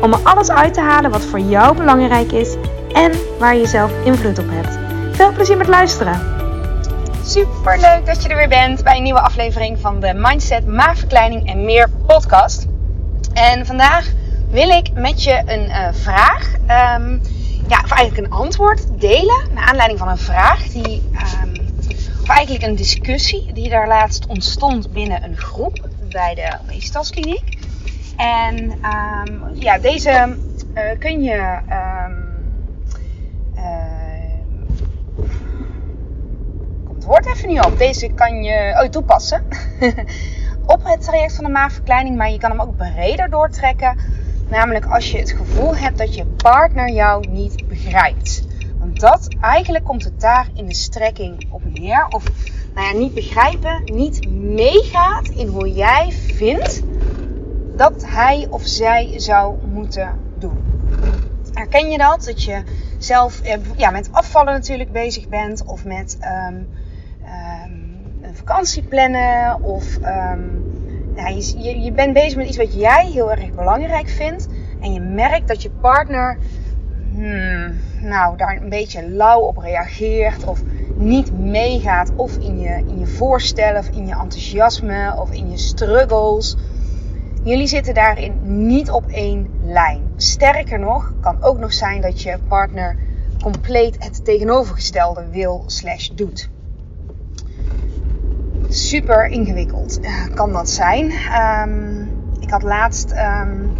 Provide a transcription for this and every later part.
om er alles uit te halen wat voor jou belangrijk is en waar je zelf invloed op hebt. Veel plezier met luisteren! Super leuk dat je er weer bent bij een nieuwe aflevering van de Mindset, Maagverkleining en meer podcast. En vandaag wil ik met je een uh, vraag, um, ja, of eigenlijk een antwoord delen. Naar aanleiding van een vraag die, um, of eigenlijk een discussie die daar laatst ontstond binnen een groep bij de obesitaskliniek. En um, ja, deze uh, kun je. Um, uh, komt het woord even niet op. Deze kan je oh, toepassen op het traject van de maagverkleining, maar je kan hem ook breder doortrekken. Namelijk als je het gevoel hebt dat je partner jou niet begrijpt. Want dat eigenlijk komt het daar in de strekking op neer. Of nou ja, niet begrijpen, niet meegaat in hoe jij vindt dat hij of zij zou moeten doen. Herken je dat? Dat je zelf ja, met afvallen natuurlijk bezig bent of met um, een vakantie plannen of um, ja, je, je bent bezig met iets wat jij heel erg belangrijk vindt en je merkt dat je partner hmm, nou, daar een beetje lauw op reageert of niet meegaat of in je, in je voorstellen of in je enthousiasme of in je struggles. Jullie zitten daarin niet op één lijn. Sterker nog, kan ook nog zijn dat je partner compleet het tegenovergestelde wil slash doet. Super ingewikkeld kan dat zijn. Um, ik had laatst um,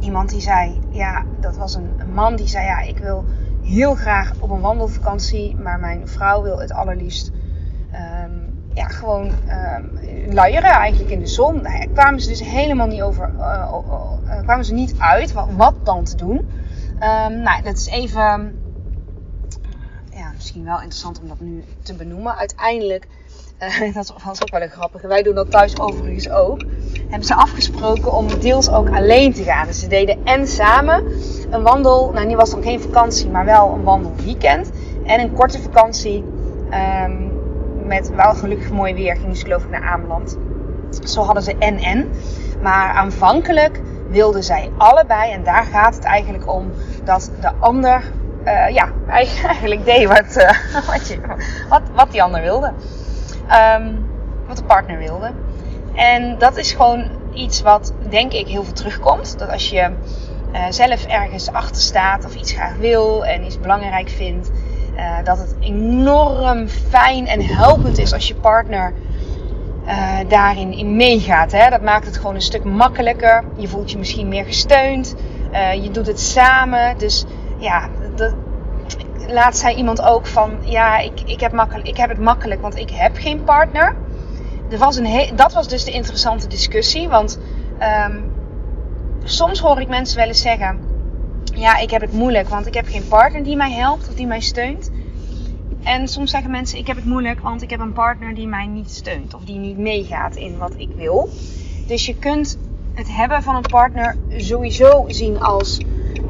iemand die zei, ja, dat was een, man die zei, ja, ik wil heel graag op een wandelvakantie, maar mijn vrouw wil het allerliefst um, ja, gewoon uh, luieren eigenlijk in de zon. Nou ja, kwamen ze dus helemaal niet over, uh, uh, kwamen ze niet uit wat, wat dan te doen. Um, nou, dat is even, ja, misschien wel interessant om dat nu te benoemen. Uiteindelijk, dat was ook wel een grappige, wij doen dat thuis overigens ook. Hebben ze afgesproken om deels ook alleen te gaan. Dus ze deden en samen een wandel, nou die was dan geen vakantie, maar wel een wandelweekend. En een korte vakantie. Um, met wel gelukkig mooi weer gingen ze geloof ik naar Ameland. Zo hadden ze en-en. Maar aanvankelijk wilden zij allebei. En daar gaat het eigenlijk om dat de ander uh, ja, eigenlijk deed wat, uh, wat, je, wat, wat die ander wilde. Um, wat de partner wilde. En dat is gewoon iets wat denk ik heel veel terugkomt. Dat als je uh, zelf ergens achter staat of iets graag wil en iets belangrijk vindt uh, dat het enorm fijn en helpend is als je partner uh, daarin in meegaat. Hè? Dat maakt het gewoon een stuk makkelijker. Je voelt je misschien meer gesteund. Uh, je doet het samen. Dus ja, dat, zei iemand ook van... Ja, ik, ik, heb makkelijk, ik heb het makkelijk, want ik heb geen partner. Er was een dat was dus de interessante discussie. Want um, soms hoor ik mensen wel eens zeggen ja, ik heb het moeilijk, want ik heb geen partner die mij helpt of die mij steunt. En soms zeggen mensen, ik heb het moeilijk, want ik heb een partner die mij niet steunt of die niet meegaat in wat ik wil. Dus je kunt het hebben van een partner sowieso zien als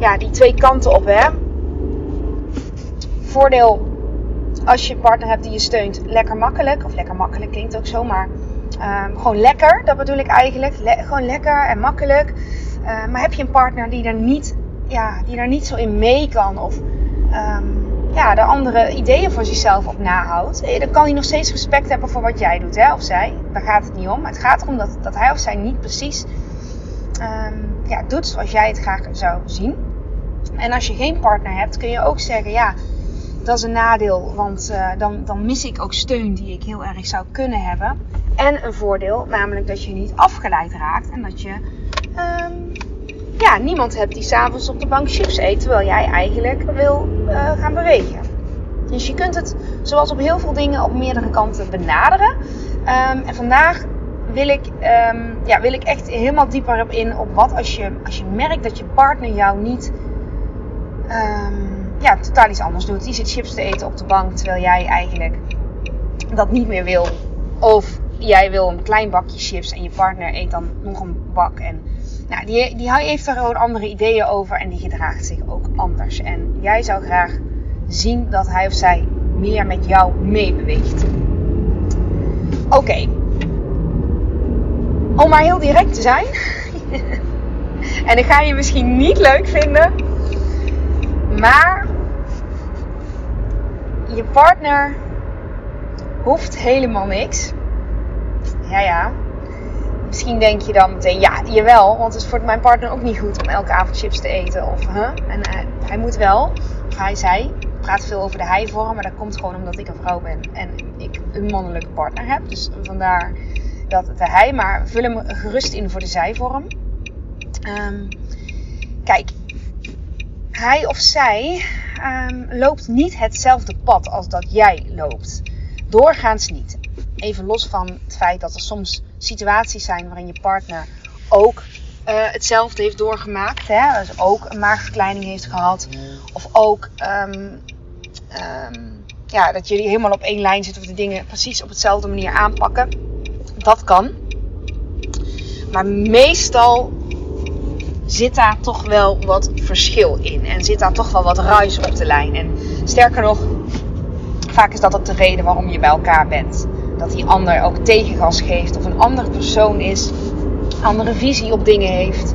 ja, die twee kanten op. Hè? Voordeel als je een partner hebt die je steunt, lekker makkelijk. Of lekker makkelijk klinkt ook zo, maar um, gewoon lekker. Dat bedoel ik eigenlijk. Gewoon lekker en makkelijk. Uh, maar heb je een partner die er niet ja, die daar niet zo in mee kan. Of um, ja, de andere ideeën voor zichzelf op nahoudt. Eh, dan kan hij nog steeds respect hebben voor wat jij doet, hè, of zij. Daar gaat het niet om. Het gaat erom dat, dat hij of zij niet precies um, ja, doet zoals jij het graag zou zien. En als je geen partner hebt, kun je ook zeggen: ja, dat is een nadeel. Want uh, dan, dan mis ik ook steun die ik heel erg zou kunnen hebben. En een voordeel, namelijk dat je niet afgeleid raakt en dat je. Um, ja, niemand hebt die s'avonds op de bank chips eet, terwijl jij eigenlijk wil uh, gaan bewegen. Dus je kunt het, zoals op heel veel dingen, op meerdere kanten benaderen. Um, en vandaag wil ik, um, ja, wil ik echt helemaal dieper op in op wat als je, als je merkt dat je partner jou niet ehm, ja, totaal iets anders doet. Die zit chips te eten op de bank terwijl jij eigenlijk dat niet meer wil. Of jij wil een klein bakje chips en je partner eet dan nog een bak. En nou, die, die heeft er gewoon andere ideeën over en die gedraagt zich ook anders. En jij zou graag zien dat hij of zij meer met jou meebeweegt. Oké. Om maar heel direct te zijn. en ik ga je misschien niet leuk vinden. Maar je partner hoeft helemaal niks. Ja, ja. Misschien denk je dan meteen, ja, jawel, want het is voor mijn partner ook niet goed om elke avond chips te eten. Of, huh? En hij, hij moet wel, of hij, zij, praat veel over de hij-vorm, maar dat komt gewoon omdat ik een vrouw ben en ik een mannelijke partner heb. Dus vandaar dat de hij, maar vul hem gerust in voor de zij-vorm. Um, kijk, hij of zij um, loopt niet hetzelfde pad als dat jij loopt. Doorgaans niet. Even los van het feit dat er soms situaties zijn waarin je partner ook uh, hetzelfde heeft doorgemaakt. Hè? Dus ook een maagverkleining heeft gehad. Of ook um, um, ja, dat jullie helemaal op één lijn zitten of de dingen precies op hetzelfde manier aanpakken. Dat kan. Maar meestal zit daar toch wel wat verschil in. En zit daar toch wel wat ruis op de lijn. En sterker nog, vaak is dat ook de reden waarom je bij elkaar bent. Dat die ander ook tegengas geeft of een andere persoon is, andere visie op dingen heeft.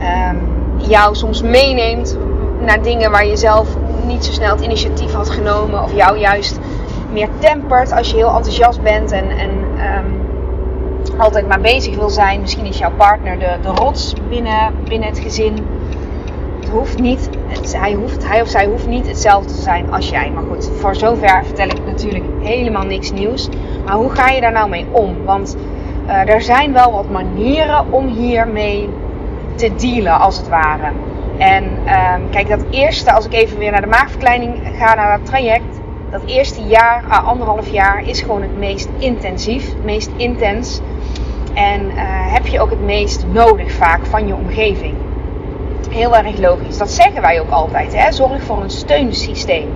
Um, jou soms meeneemt naar dingen waar je zelf niet zo snel het initiatief had genomen. Of jou juist meer tempert als je heel enthousiast bent en, en um, altijd maar bezig wil zijn. Misschien is jouw partner de, de rots binnen, binnen het gezin. Het hoeft niet, hij, hoeft, hij of zij hoeft niet hetzelfde te zijn als jij. Maar goed, voor zover vertel ik natuurlijk helemaal niks nieuws. Maar hoe ga je daar nou mee om? Want uh, er zijn wel wat manieren om hiermee te dealen, als het ware. En um, kijk, dat eerste, als ik even weer naar de maagverkleining ga, naar dat traject. Dat eerste jaar, uh, anderhalf jaar, is gewoon het meest intensief, het meest intens. En uh, heb je ook het meest nodig vaak van je omgeving. Heel erg logisch. Dat zeggen wij ook altijd. Hè? Zorg voor een steunsysteem.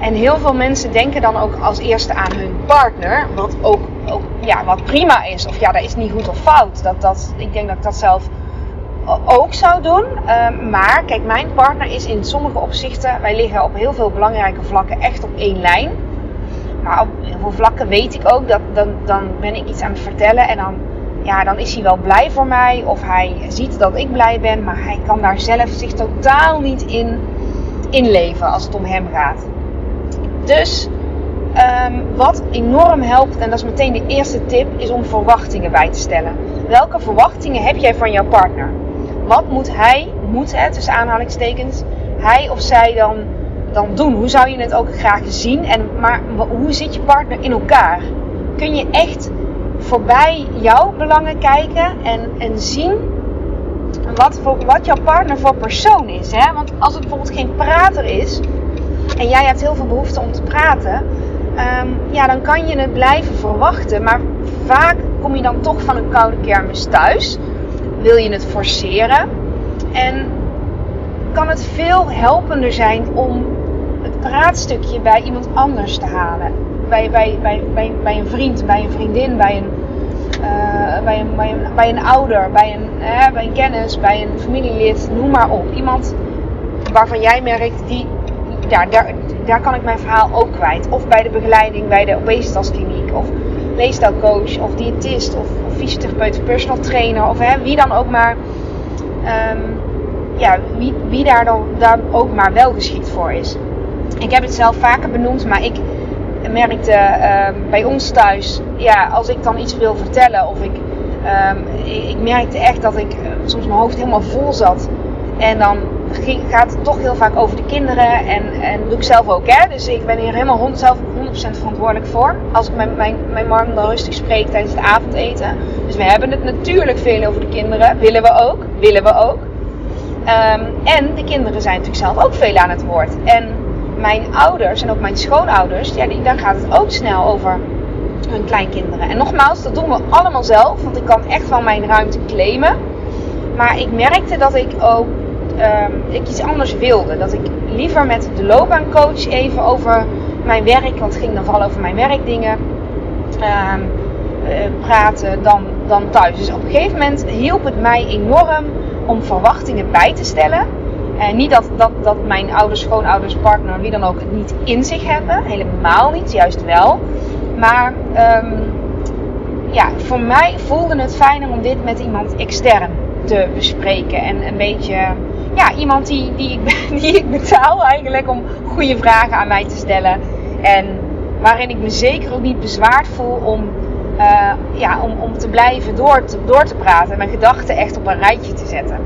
En heel veel mensen denken dan ook als eerste aan hun partner. Wat ook, ook ja, wat prima is. Of ja, dat is niet goed of fout. Dat, dat, ik denk dat ik dat zelf ook zou doen. Uh, maar kijk, mijn partner is in sommige opzichten. Wij liggen op heel veel belangrijke vlakken echt op één lijn. Maar op heel veel vlakken weet ik ook dat dan, dan ben ik iets aan het vertellen. En dan, ja, dan is hij wel blij voor mij. Of hij ziet dat ik blij ben. Maar hij kan daar zelf zich totaal niet in inleven als het om hem gaat. Dus um, wat enorm helpt, en dat is meteen de eerste tip, is om verwachtingen bij te stellen. Welke verwachtingen heb jij van jouw partner? Wat moet hij, moet het, tussen aanhalingstekens, hij of zij dan, dan doen? Hoe zou je het ook graag zien? En, maar hoe zit je partner in elkaar? Kun je echt voorbij jouw belangen kijken en, en zien wat, voor, wat jouw partner voor persoon is? Hè? Want als het bijvoorbeeld geen prater is en jij hebt heel veel behoefte om te praten, um, ja, dan kan je het blijven verwachten. Maar vaak kom je dan toch van een koude kermis thuis. Wil je het forceren? En kan het veel helpender zijn om het praatstukje bij iemand anders te halen. Bij, bij, bij, bij, een vriend, bij een vriendin, bij een, uh, bij een, bij een, bij een ouder, bij een, bij een kennis, bij een familielid, noem maar op. Iemand waarvan jij merkt, die, ja, daar, daar kan ik mijn verhaal ook kwijt. Of bij de begeleiding bij de obesitaskliniek. Of leefstijlcoach. Of diëtist. Of, fysiotherapeut, of personal trainer. Of hè, wie dan ook maar. Um, ja, wie, wie daar dan daar ook maar wel geschikt voor is. Ik heb het zelf vaker benoemd, maar ik merkte uh, bij ons thuis, ja, als ik dan iets wil vertellen of ik, um, ik merkte echt dat ik uh, soms mijn hoofd helemaal vol zat. En dan ging, gaat het toch heel vaak over de kinderen en, en doe ik zelf ook. Hè? Dus ik ben hier helemaal zelf 100% verantwoordelijk voor. Als ik mijn, mijn, mijn man dan rustig spreek tijdens het avondeten. Dus we hebben het natuurlijk veel over de kinderen. Willen we ook. Willen we ook. Um, en de kinderen zijn natuurlijk zelf ook veel aan het woord. En mijn ouders en ook mijn schoonouders, ja, die, daar gaat het ook snel over hun kleinkinderen. En nogmaals, dat doen we allemaal zelf. Want ik kan echt wel mijn ruimte claimen. Maar ik merkte dat ik ook ehm, ik iets anders wilde. Dat ik liever met de loopbaancoach even over mijn werk, want het ging dan vooral over mijn werkdingen, um, praten dan, dan thuis. Dus op een gegeven moment hielp het mij enorm om verwachtingen bij te stellen. En niet dat, dat, dat mijn ouders, schoonouders, partner, wie dan ook het niet in zich hebben. Helemaal niet, juist wel. Maar um, ja, voor mij voelde het fijner om dit met iemand extern te bespreken. En een beetje, ja, iemand die, die, ik, die ik betaal eigenlijk om goede vragen aan mij te stellen. En waarin ik me zeker ook niet bezwaard voel om, uh, ja, om, om te blijven door te, door te praten. En mijn gedachten echt op een rijtje te zetten.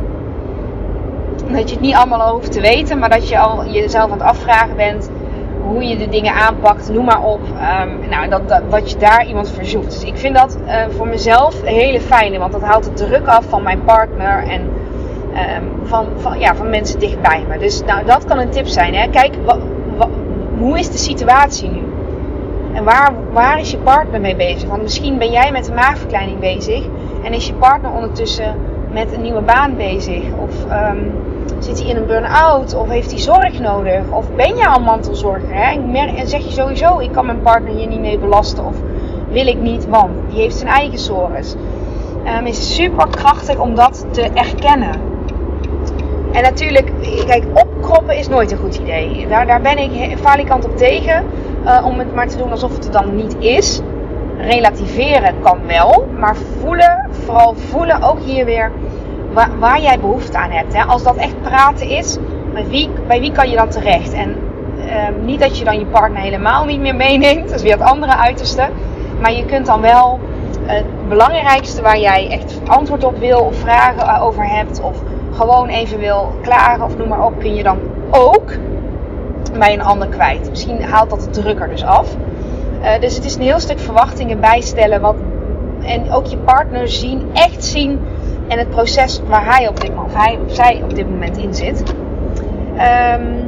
Dat je het niet allemaal hoeft te weten, maar dat je al jezelf aan het afvragen bent hoe je de dingen aanpakt, noem maar op. Um, nou, dat, dat, wat je daar iemand verzoekt. Dus ik vind dat uh, voor mezelf een hele fijne, want dat haalt de druk af van mijn partner en um, van, van, ja, van mensen dichtbij me. Dus nou, dat kan een tip zijn. Hè? Kijk, hoe is de situatie nu? En waar, waar is je partner mee bezig? Want misschien ben jij met een maagverkleining bezig en is je partner ondertussen met een nieuwe baan bezig. Of um, Zit hij in een burn-out? Of heeft hij zorg nodig? Of ben je al mantelzorger? Hè? En zeg je sowieso, ik kan mijn partner hier niet mee belasten. Of wil ik niet, want die heeft zijn eigen zorgen. Um, is super krachtig om dat te erkennen. En natuurlijk, kijk, opkroppen is nooit een goed idee. Daar, daar ben ik falikant op tegen. Uh, om het maar te doen alsof het er dan niet is. Relativeren kan wel. Maar voelen, vooral voelen ook hier weer waar, waar jij behoefte aan hebt. Hè? Als dat echt praten is, bij wie, bij wie kan je dan terecht? En uh, niet dat je dan je partner helemaal niet meer meeneemt, dat is weer het andere uiterste. Maar je kunt dan wel het belangrijkste waar jij echt antwoord op wil of vragen over hebt of gewoon even wil klagen of noem maar op, kun je dan ook bij een ander kwijt. Misschien haalt dat de drukker dus af. Uh, dus het is een heel stuk verwachtingen bijstellen wat, en ook je partner zien, echt zien en het proces waar hij op dit moment, of hij of zij op dit moment in zit. Um,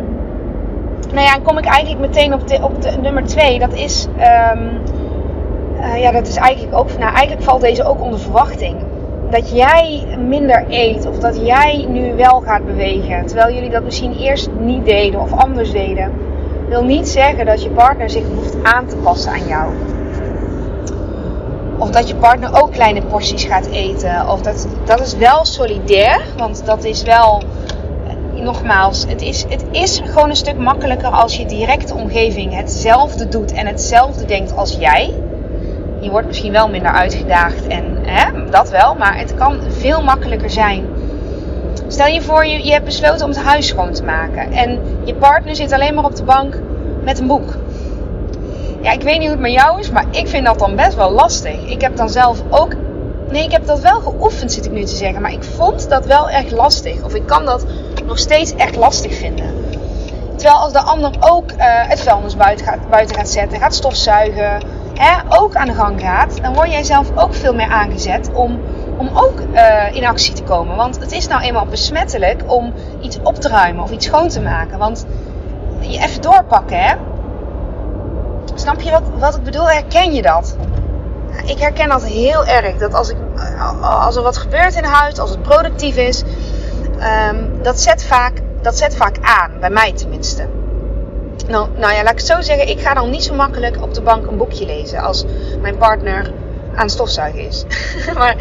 nou ja, dan kom ik eigenlijk meteen op, de, op de nummer twee. Dat is, um, uh, ja, dat is eigenlijk ook, nou eigenlijk valt deze ook onder verwachting. Dat jij minder eet of dat jij nu wel gaat bewegen, terwijl jullie dat misschien eerst niet deden of anders deden, wil niet zeggen dat je partner zich hoeft aan te passen aan jou. Of dat je partner ook kleine porties gaat eten. Of dat, dat is wel solidair. Want dat is wel, eh, nogmaals, het is, het is gewoon een stuk makkelijker als je directe omgeving hetzelfde doet en hetzelfde denkt als jij. Je wordt misschien wel minder uitgedaagd en hè, dat wel, maar het kan veel makkelijker zijn. Stel je voor, je, je hebt besloten om het huis schoon te maken en je partner zit alleen maar op de bank met een boek. Ja, ik weet niet hoe het met jou is, maar ik vind dat dan best wel lastig. Ik heb dan zelf ook. Nee, ik heb dat wel geoefend, zit ik nu te zeggen. Maar ik vond dat wel echt lastig. Of ik kan dat nog steeds echt lastig vinden. Terwijl als de ander ook uh, het vuilnis buiten gaat, buiten gaat zetten, gaat stofzuigen, ook aan de gang gaat, dan word jij zelf ook veel meer aangezet om, om ook uh, in actie te komen. Want het is nou eenmaal besmettelijk om iets op te ruimen of iets schoon te maken. Want je even doorpakken, hè. Snap je wat, wat ik bedoel? Herken je dat? Ik herken dat heel erg. Dat als, ik, als er wat gebeurt in huis, als het productief is, um, dat, zet vaak, dat zet vaak aan. Bij mij tenminste. Nou, nou ja, laat ik het zo zeggen. Ik ga dan niet zo makkelijk op de bank een boekje lezen als mijn partner aan stofzuigen is. maar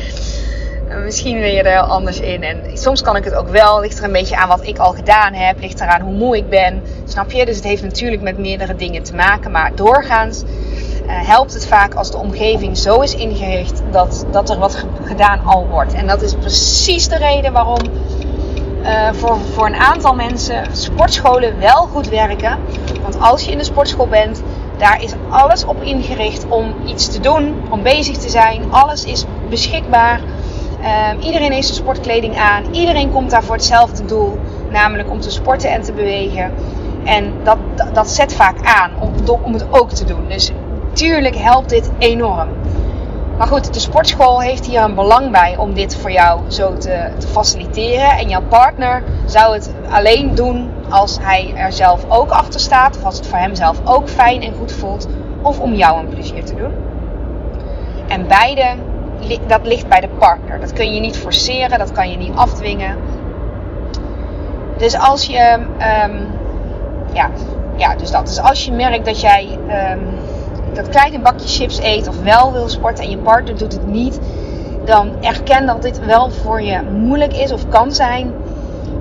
eh, misschien ben je er heel anders in. En soms kan ik het ook wel. Ligt er een beetje aan wat ik al gedaan heb. Ligt eraan hoe moe ik ben. Snap je? Dus het heeft natuurlijk met meerdere dingen te maken. Maar doorgaans uh, helpt het vaak als de omgeving zo is ingericht dat, dat er wat gedaan al wordt. En dat is precies de reden waarom voor, voor een aantal mensen sportscholen wel goed werken. Als je in de sportschool bent, daar is alles op ingericht om iets te doen, om bezig te zijn. Alles is beschikbaar. Um, iedereen heeft zijn sportkleding aan. Iedereen komt daar voor hetzelfde doel. Namelijk om te sporten en te bewegen. En dat, dat, dat zet vaak aan om, om het ook te doen. Dus tuurlijk helpt dit enorm. Maar goed, de sportschool heeft hier een belang bij om dit voor jou zo te, te faciliteren. En jouw partner zou het alleen doen als hij er zelf ook achter staat. Of als het voor hem zelf ook fijn en goed voelt. Of om jou een plezier te doen. En beide dat ligt bij de partner. Dat kun je niet forceren, dat kan je niet afdwingen. Dus als je, ehm, ja, ja, dus dat. Dus als je merkt dat jij ehm, dat kleine bakje chips eet of wel wil sporten en je partner doet het niet, dan erken dat dit wel voor je moeilijk is of kan zijn.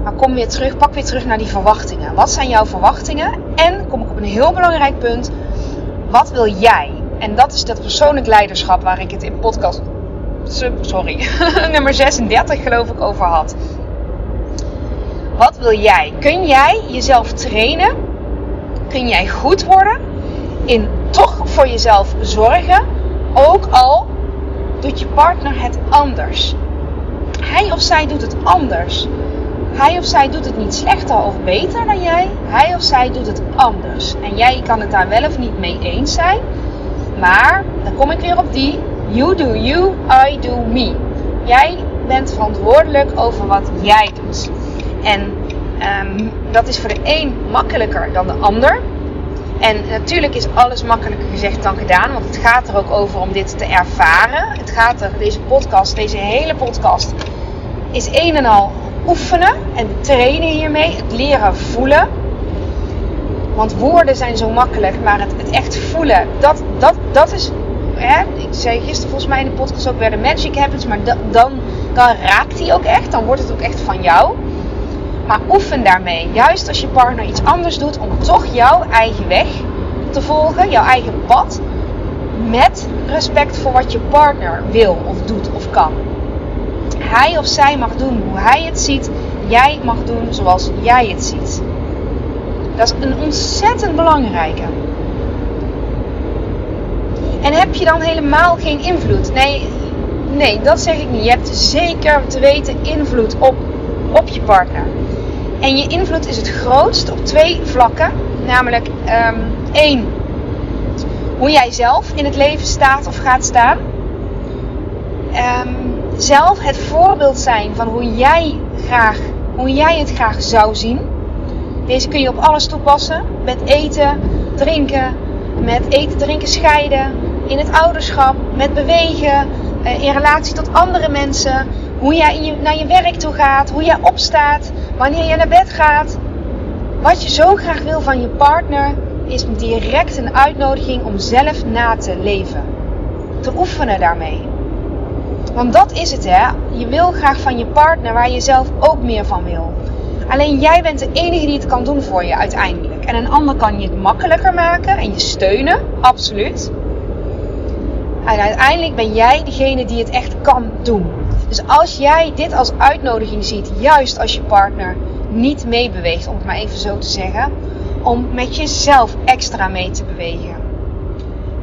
Maar kom weer terug, pak weer terug naar die verwachtingen. Wat zijn jouw verwachtingen? En kom ik op een heel belangrijk punt. Wat wil jij? En dat is dat persoonlijk leiderschap waar ik het in podcast sorry, nummer 36 geloof ik over had. Wat wil jij? Kun jij jezelf trainen? Kun jij goed worden in toch voor jezelf zorgen? Ook al doet je partner het anders. Hij of zij doet het anders. Hij of zij doet het niet slechter of beter dan jij. Hij of zij doet het anders. En jij kan het daar wel of niet mee eens zijn. Maar dan kom ik weer op die You do you, I do me. Jij bent verantwoordelijk over wat jij doet. En um, dat is voor de een makkelijker dan de ander. En natuurlijk is alles makkelijker gezegd dan gedaan, want het gaat er ook over om dit te ervaren. Het gaat er, deze podcast, deze hele podcast, is een en al oefenen en trainen hiermee. Het leren voelen. Want woorden zijn zo makkelijk, maar het, het echt voelen, dat, dat, dat is hè, ik zei gisteren volgens mij in de podcast ook weer de magic happens, maar dan, dan raakt die ook echt. Dan wordt het ook echt van jou. Maar oefen daarmee. Juist als je partner iets anders doet, om toch jouw eigen weg te volgen, jouw eigen pad. Met respect voor wat je partner wil of doet of kan. Hij of zij mag doen hoe hij het ziet. Jij mag doen zoals jij het ziet. Dat is een ontzettend belangrijke. En heb je dan helemaal geen invloed? Nee, nee, dat zeg ik niet. Je hebt zeker te weten invloed op, op je partner. En je invloed is het grootst op twee vlakken. Namelijk um, één, hoe jij zelf in het leven staat of gaat staan. Um, zelf het voorbeeld zijn van hoe jij, graag, hoe jij het graag zou zien. Deze kun je op alles toepassen. Met eten, drinken, met eten, drinken, scheiden, in het ouderschap, met bewegen, eh, in relatie tot andere mensen, hoe jij naar je werk toe gaat, hoe jij opstaat, wanneer je naar bed gaat. Wat je zo graag wil van je partner is direct een uitnodiging om zelf na te leven. Te oefenen daarmee. Want dat is het hè. Je wil graag van je partner waar je zelf ook meer van wil. Alleen jij bent de enige die het kan doen voor je uiteindelijk. En een ander kan je het makkelijker maken en je steunen, absoluut. En uiteindelijk ben jij degene die het echt kan doen. Dus als jij dit als uitnodiging ziet, juist als je partner niet meebeweegt, om het maar even zo te zeggen, om met jezelf extra mee te bewegen.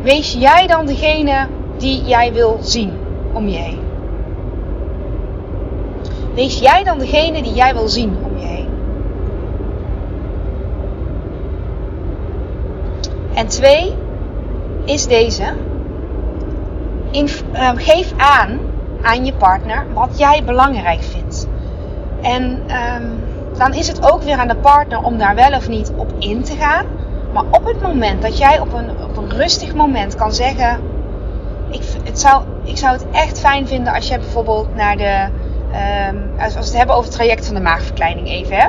Wees jij dan degene die jij wil zien om je heen? Wees jij dan degene die jij wil zien om je heen? En twee is deze Ehm, geef aan aan je partner wat jij belangrijk vindt. En um, dan is het ook weer aan de partner om daar wel of niet op in te gaan. Maar op het moment dat jij op een, op een rustig moment kan zeggen: ik, het zou, ik zou het echt fijn vinden als je bijvoorbeeld naar de. Um, als we het hebben over het traject van de maagverkleining even. Hè?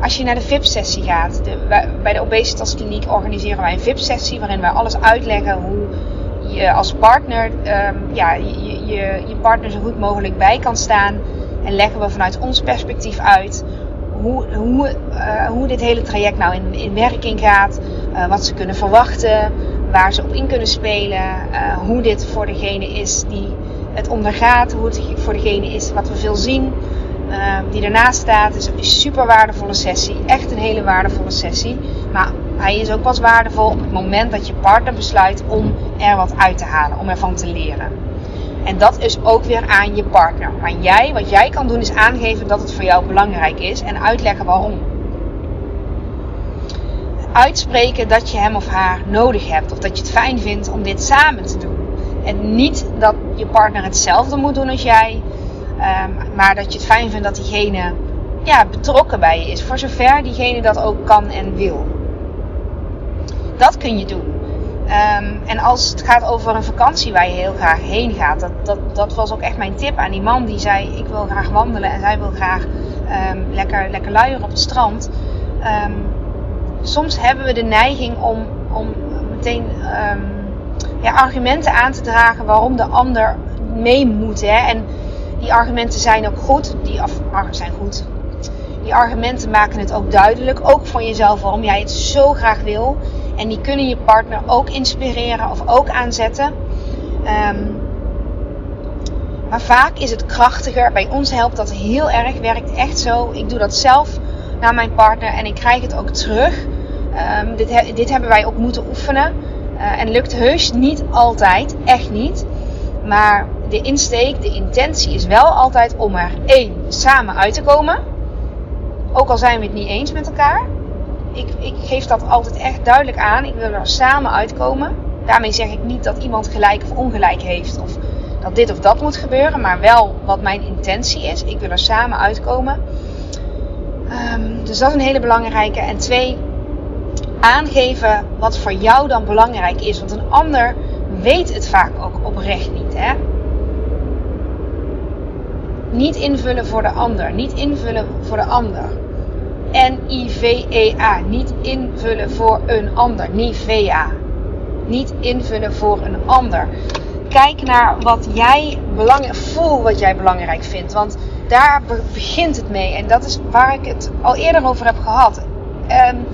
Als je naar de VIP-sessie gaat. De, bij de Obesitaskliniek organiseren wij een VIP-sessie waarin wij alles uitleggen hoe je als partner um, ja, je, je, je partner zo goed mogelijk bij kan staan. En leggen we vanuit ons perspectief uit hoe, hoe, uh, hoe dit hele traject nou in, in werking gaat. Uh, wat ze kunnen verwachten. Waar ze op in kunnen spelen. Uh, hoe dit voor degene is die het ondergaat. Hoe het voor degene is wat we veel zien. die ernaast staat. Het is een super waardevolle sessie. Echt een hele waardevolle sessie. Maar hij is ook pas waardevol op het moment dat je partner besluit om er wat uit te halen, om ervan te leren. En dat is ook weer aan je partner. Maar jij, wat jij kan doen, is aangeven dat het voor jou belangrijk is en uitleggen waarom. Uitspreken dat je hem of haar nodig hebt of dat je het fijn vindt om dit samen te doen. En niet dat je partner hetzelfde moet doen als jij, ehm, maar dat je het fijn vindt dat diegene ja, betrokken bij je is, voor zover diegene dat ook kan en wil. Dat kun je doen. Um, en als het gaat over een vakantie waar je heel graag heen gaat, dat, dat, was ook echt mijn tip aan die man die zei: Ik wil graag wandelen en zij wil graag ehm, lekker, lekker luieren op het strand. Ehm, soms hebben we de neiging om, om meteen ehm, ja, argumenten aan te dragen waarom de ander mee moet. Hè? En die argumenten zijn ook goed. Die af, zijn goed. Die argumenten maken het ook duidelijk, ook van jezelf, waarom jij het zo graag wil. En die kunnen je partner ook inspireren of ook aanzetten. Um, maar vaak is het krachtiger. Bij ons helpt dat heel erg. Werkt echt zo. Ik doe dat zelf naar mijn partner en ik krijg het ook terug. Um, dit, dit, hebben wij ook moeten oefenen. Uh, en lukt heus niet altijd. Echt niet. Maar de insteek, de intentie is wel altijd om er één samen uit te komen. Ook al zijn we het niet eens met elkaar. Ik, ik geef dat altijd echt duidelijk aan. Ik wil er samen uitkomen. Daarmee zeg ik niet dat iemand gelijk of ongelijk heeft. Of dat dit of dat moet gebeuren, maar wel wat mijn intentie is. Ik wil er samen uitkomen. Um, dus dat is een hele belangrijke. En twee, aangeven wat voor jou dan belangrijk is. Want een ander weet het vaak ook oprecht niet. Hè? Niet invullen voor de ander. Niet invullen voor de ander. N-I-V-E-A. Niet invullen voor een ander. Nivea. Niet invullen voor een ander kijk naar wat jij belangrijk, voel wat jij belangrijk vindt. Want daar begint het mee. En dat is waar ik het al eerder over heb gehad. Um,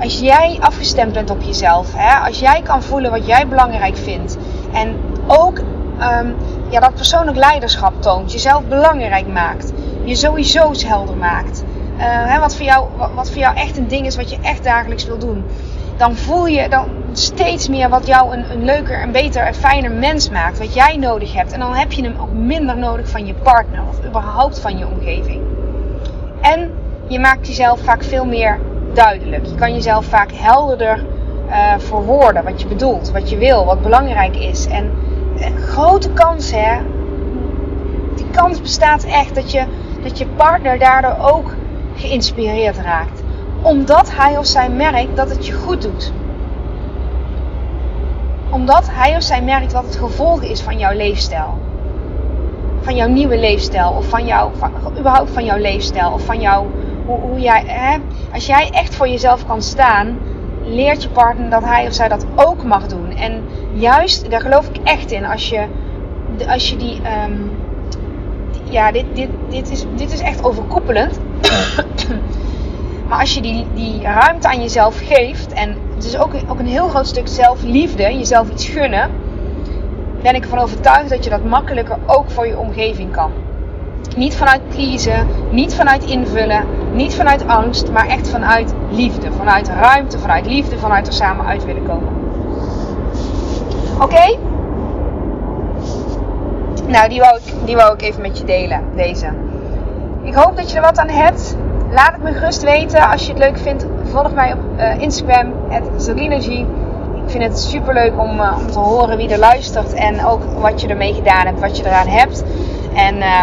als jij afgestemd bent op jezelf, hè, als jij kan voelen wat jij belangrijk vindt. En ook um, ja, dat persoonlijk leiderschap toont, jezelf belangrijk maakt, je sowieso's helder maakt. Uh, hè, wat, voor jou, wat voor jou echt een ding is wat je echt dagelijks wil doen dan voel je dan steeds meer wat jou een, een leuker, een beter en fijner mens maakt. Wat jij nodig hebt. En dan heb je hem ook minder nodig van je partner of überhaupt van je omgeving. En je maakt jezelf vaak veel meer duidelijk. Je kan jezelf vaak helderder uh, verwoorden wat je bedoelt, wat je wil, wat belangrijk is. En een grote kans, hè. Die kans bestaat echt dat je, dat je partner daardoor ook geïnspireerd raakt omdat hij of zij merkt dat het je goed doet. Omdat hij of zij merkt wat het gevolg is van jouw leefstijl. Van jouw nieuwe leefstijl. Of van jou, van, überhaupt van jouw leefstijl. Of van jou, hoe, jij, hè? Als jij echt voor jezelf kan staan, leert je partner dat hij of zij dat ook mag doen. En juist, daar geloof ik echt in, als je, als je die, um, ja, dit, dit, dit, is, dit is echt overkoepelend. Maar als je die, die ruimte aan jezelf geeft, en het is ook, ook een heel groot stuk zelfliefde, jezelf iets gunnen, ben ik ervan overtuigd dat je dat makkelijker ook voor je omgeving kan. Niet vanuit pleasen, niet vanuit invullen, niet vanuit angst, maar echt vanuit liefde. Vanuit ruimte, vanuit liefde, vanuit er samen uit willen komen. Oké? Nou, die wou, ik, die wou ik even met je delen, deze. Ik hoop dat je er wat aan hebt. Laat het me gerust weten. Als je het leuk vindt, volg mij op uh, Instagram, Zelinergy. Ik vind het super leuk om, uh, om te horen wie er luistert en ook wat je ermee gedaan hebt, wat je eraan hebt. En uh,